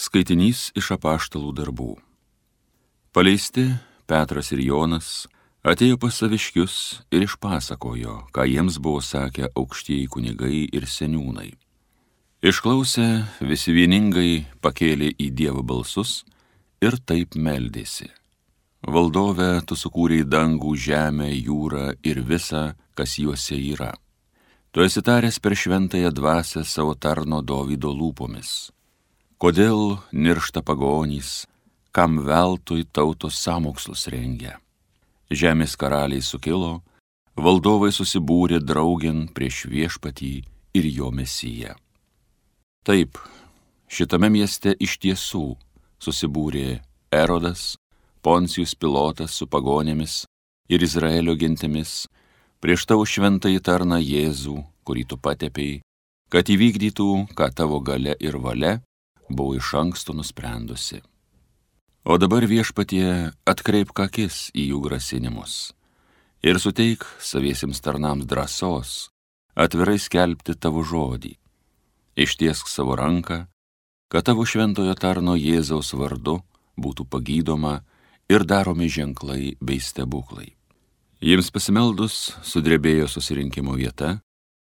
Skaitinys iš apaštalų darbų. Paleisti Petras ir Jonas atėjo pas saviškius ir išpasakojo, ką jiems buvo sakę aukštieji kunigai ir seniūnai. Išklausę, visi vieningai pakėlė į Dievo balsus ir taip meldėsi. Valdove, tu sukūrei dangų, žemę, jūrą ir visą, kas juose yra. Tu esi taręs per šventąją dvasę savo tarno Dovydo lūpomis. Kodėl niršta pagonys, kam veltui tautos samokslus rengia? Žemės karaliai sukilo, valdovai susibūrė draugin prieš viešpatį ir jo mesiją. Taip, šitame mieste iš tiesų susibūrė Erodas, Poncijus pilotas su pagonėmis ir Izraelio gentimis prieš tavo šventąjį tarną Jėzų, kurį tu patepėjai, kad įvykdytų, ką tavo gale ir valia buvo iš anksto nusprendusi. O dabar viešpatie atkreipk akis į jų grasinimus ir suteik saviesiems tarnams drąsos atvirai skelbti tavo žodį. Ištiesk savo ranką, kad tavo šventojo tarno Jėzaus vardu būtų pagydoma ir daromi ženklai bei stebuklai. Jiems pasimeldus sudrebėjo susirinkimo vieta,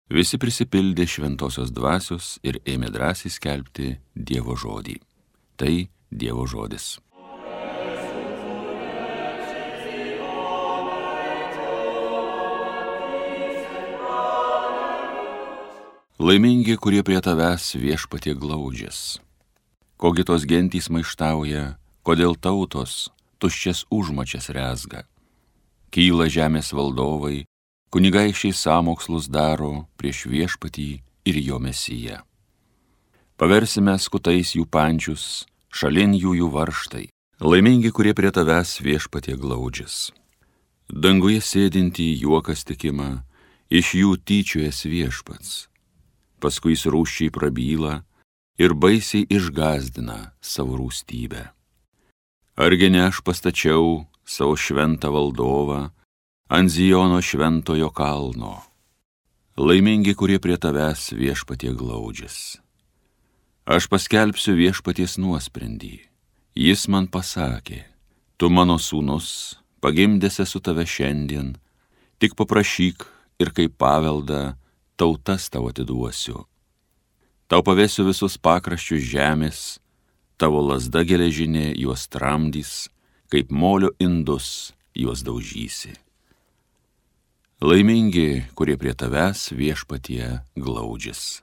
visi prisipildė šventosios dvasios ir ėmė drąsiai skelbti Dievo žodį. Tai Dievo žodis. Laimingi, kurie prie tavęs viešpatie glaudžias. Kogi tos gentys maištauja, kodėl tautos tuščias užmačias rezga. Kyla žemės valdovai, kunigaišiai samokslus daro prieš viešpatį ir jo mesiją. Paversime skutais jų pančius, šalin jų jų varštai, laimingi, kurie prie tavęs viešpatie glaudžias. Danguje sėdinti juokas tikima, iš jų tyčiojas viešpats. Paskui surūščiai prabyla ir baisiai išgazdina savo rūstybę. Argi ne aš pastačiau savo šventą valdovą ant Zijono šventojo kalno. Laimingi, kurie prie tavęs viešpatie glaudžias. Aš paskelbsiu viešpaties nuosprendį. Jis man pasakė, tu mano sūnus, pagimdėse su tave šiandien, tik paprašyk ir kaip paveldą tautas tau atiduosiu. Tau pavėsiu visus pakraščius žemės, tavo lasda geležinė juos tramdys, kaip molio indus juos daužysi. Laimingi, kurie prie tavęs viešpatie glaudžiasi.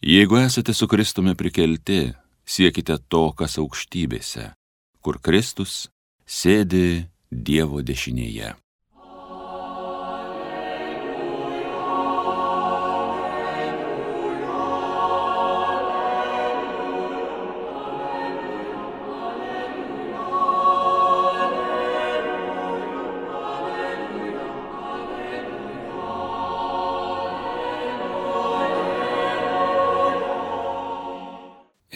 Jeigu esate su Kristumi prikelti, siekite to, kas aukštybėse, kur Kristus sėdi Dievo dešinėje.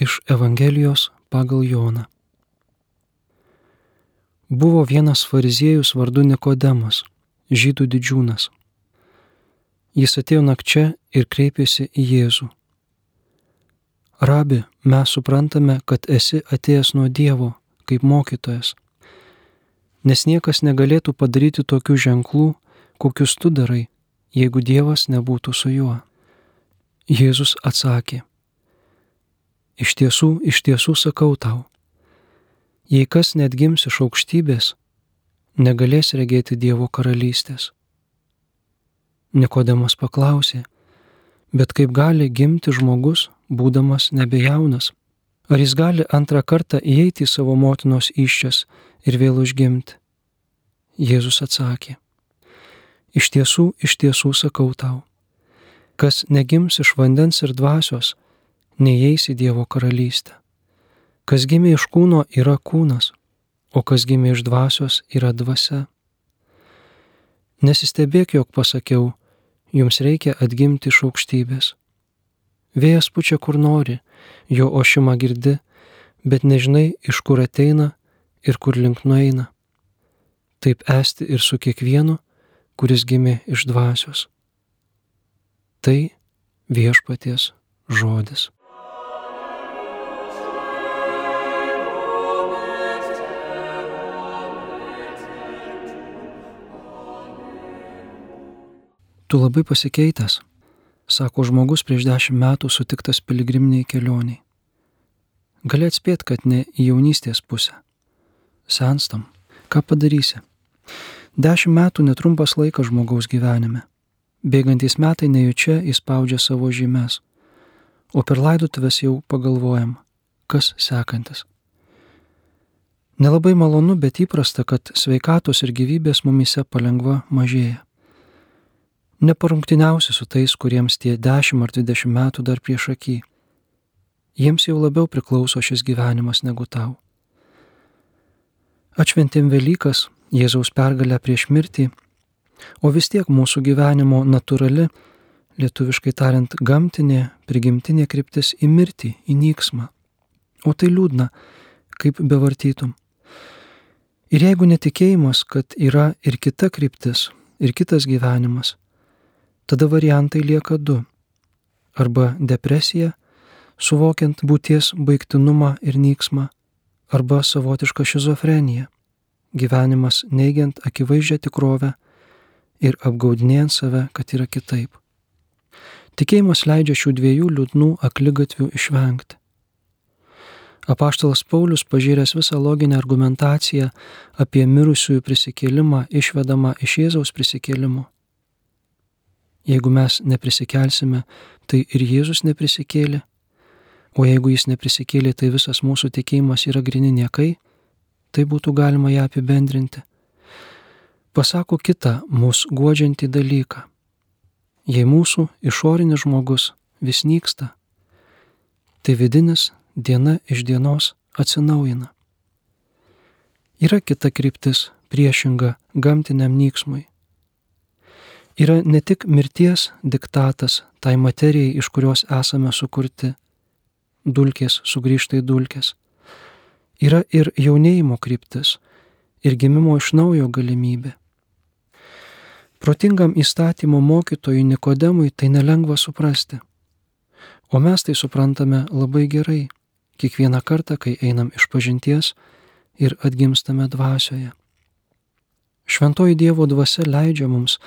Iš Evangelijos pagal Joną. Buvo vienas fariziejus vardu Nikodemas, žydų didžiūnas. Jis atėjo nakčia ir kreipėsi į Jėzų. Rabi, mes suprantame, kad esi atėjęs nuo Dievo kaip mokytojas, nes niekas negalėtų padaryti tokių ženklų, kokius tu darai, jeigu Dievas nebūtų su juo. Jėzus atsakė, Iš tiesų, iš tiesų sakau tau, jei kas net gims iš aukštybės, negalės regėti Dievo karalystės. Nikodemas paklausė, bet kaip gali gimti žmogus, būdamas nebejaunas? Ar jis gali antrą kartą įeiti į savo motinos iščias ir vėl užgimti? Jėzus atsakė, iš tiesų, iš tiesų sakau tau, kas negims iš vandens ir dvasios, neįeis į Dievo karalystę. Kas gimė iš kūno yra kūnas, o kas gimė iš dvasios yra dvasia. Nesistebėk, jog pasakiau, jums reikia atgimti iš aukštybės. Vėjas pučia kur nori, jo ošimą girdi, bet nežinai, iš kur ateina ir kur link nueina. Taip esti ir su kiekvienu, kuris gimė iš dvasios. Tai viešpaties žodis. Tu labai pasikeitęs, sako žmogus prieš dešimt metų sutiktas piligriminiai kelioniai. Gali atspėti, kad ne į jaunystės pusę. Senstam, ką padarysi? Dešimt metų netrumpas laikas žmogaus gyvenime. Bėgantys metai nejučia įspaudžia savo žymes, o per laidotuvės jau pagalvojam, kas sekantis. Nelabai malonu, bet įprasta, kad sveikatos ir gyvybės mumise palengva mažėja. Neparungtiniausi su tais, kuriems tie 10 ar 20 metų dar prieš akį. Jiems jau labiau priklauso šis gyvenimas negu tau. Atšventėm Velykas, Jėzaus pergalę prieš mirtį, o vis tiek mūsų gyvenimo natūrali, lietuviškai tariant, gamtinė, prigimtinė kryptis į mirtį, į nyksmą. O tai liūdna, kaip bevartytum. Ir jeigu netikėjimas, kad yra ir kita kryptis, ir kitas gyvenimas, tada variantai lieka du. Arba depresija, suvokiant būties baigtinumą ir nyksmą, arba savotiška šizofrenija, gyvenimas neigiant akivaizdžią tikrovę ir apgaudinėjant save, kad yra kitaip. Tikėjimas leidžia šių dviejų liūdnų aklygatvių išvengti. Apaštalas Paulius, pažiūrėjęs visą loginę argumentaciją apie mirusiųjų prisikėlimą, išvedama iš Jėzaus prisikėlimo, Jeigu mes neprisikeelsime, tai ir Jėzus neprisikėlė. O jeigu jis neprisikėlė, tai visas mūsų tikėjimas yra grini niekai, tai būtų galima ją apibendrinti. Pasako kitą mūsų guodžiantį dalyką. Jei mūsų išorinis žmogus vis nyksta, tai vidinis diena iš dienos atsinaujina. Yra kita kryptis priešinga gamtiniam nyksmui yra ne tik mirties diktatas tai materijai, iš kurios esame sukurti, dulkės sugrįžta į dulkės. Yra ir jaunėjimo kryptis, ir gimimo iš naujo galimybė. Protingam įstatymo mokytojui Nikodemui tai nelengva suprasti. O mes tai suprantame labai gerai, kiekvieną kartą, kai einam iš pažinties ir atgimstame dvasioje. Šventoji Dievo dvasia leidžia mums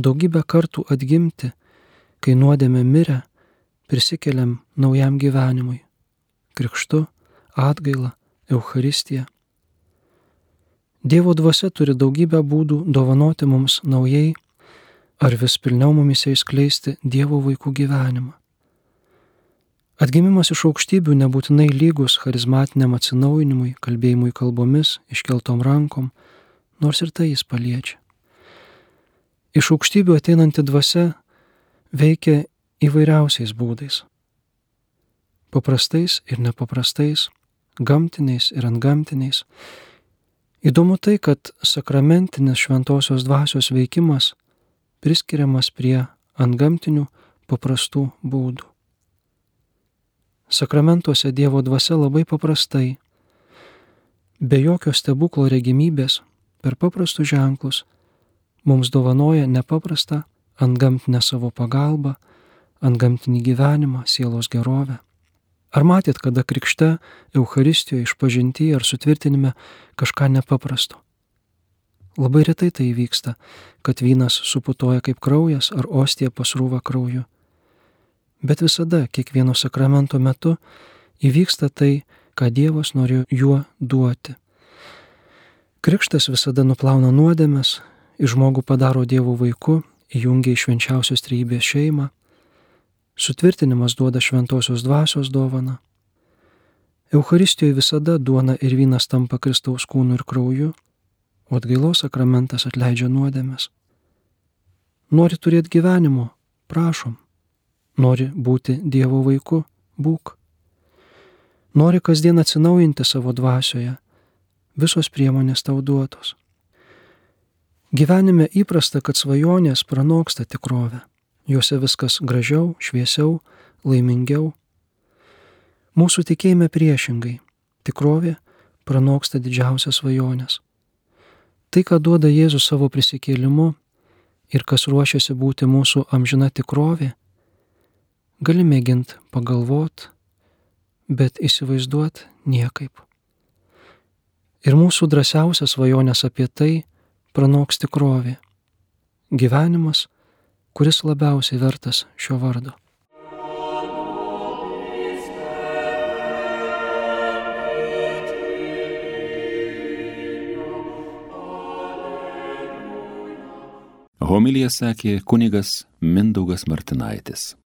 daugybę kartų atgimti, kai nuodėmė mirę, prisikeliam naujam gyvenimui - krikštu, atgaila, Euharistija. Dievo dvasia turi daugybę būdų dovanoti mums naujai ar vis pilniau mumise įskleisti Dievo vaikų gyvenimą. Atgimimas iš aukštybių nebūtinai lygus charizmatiniam atsinaujinimui, kalbėjimui kalbomis, iškeltom rankom, nors ir tai jis paliečia. Iš aukštybių ateinanti dvasia veikia įvairiausiais būdais. Paprastais ir nepaprastais, gamtiniais ir antgamtiniais. Įdomu tai, kad sakramentinis šventosios dvasios veikimas priskiriamas prie antgamtinių paprastų būdų. Sakramentuose Dievo dvasia labai paprastai, be jokio stebuklo regimybės, per paprastus ženklus mums dovanoja nepaprastą antgamtinę savo pagalbą, antgamtinį gyvenimą, sielos gerovę. Ar matėt, kada krikšte, Euharistijoje, išpažinti ar sutvirtinime kažką nepaprasto? Labai retai tai įvyksta, kad vynas suputoja kaip kraujas ar ostija pasrūva krauju. Bet visada, kiekvieno sakramento metu, įvyksta tai, ką Dievas norėjo juo duoti Krikštas visada nuplauna nuodėmes, į žmogų padaro Dievo vaiku, įjungia į švenčiausios trybės šeimą, sutvirtinimas duoda šventosios dvasios dovaną. Euharistijoje visada duona ir vynas tampa Kristaus kūnu ir krauju, o atgailos sakramentas atleidžia nuodėmes. Nori turėti gyvenimo, prašom. Nori būti Dievo vaiku, būk. Nori kasdien atsinaujinti savo dvasioje, visos priemonės tau duotos. Gyvenime įprasta, kad svajonės pranoksta tikrovę. Juose viskas gražiau, šviesiau, laimingiau. Mūsų tikėjime priešingai. Tikrovė pranoksta didžiausias svajonės. Tai, ką duoda Jėzus savo prisikėlimu ir kas ruošiasi būti mūsų amžina tikrovė, gali mėginti pagalvot, bet įsivaizduot niekaip. Ir mūsų drąsiausias svajonės apie tai pranoks tikrovė. Gyvenimas, kuris labiausiai vertas šio vardo. Homilija sakė kunigas Mindaugas Martinaitis.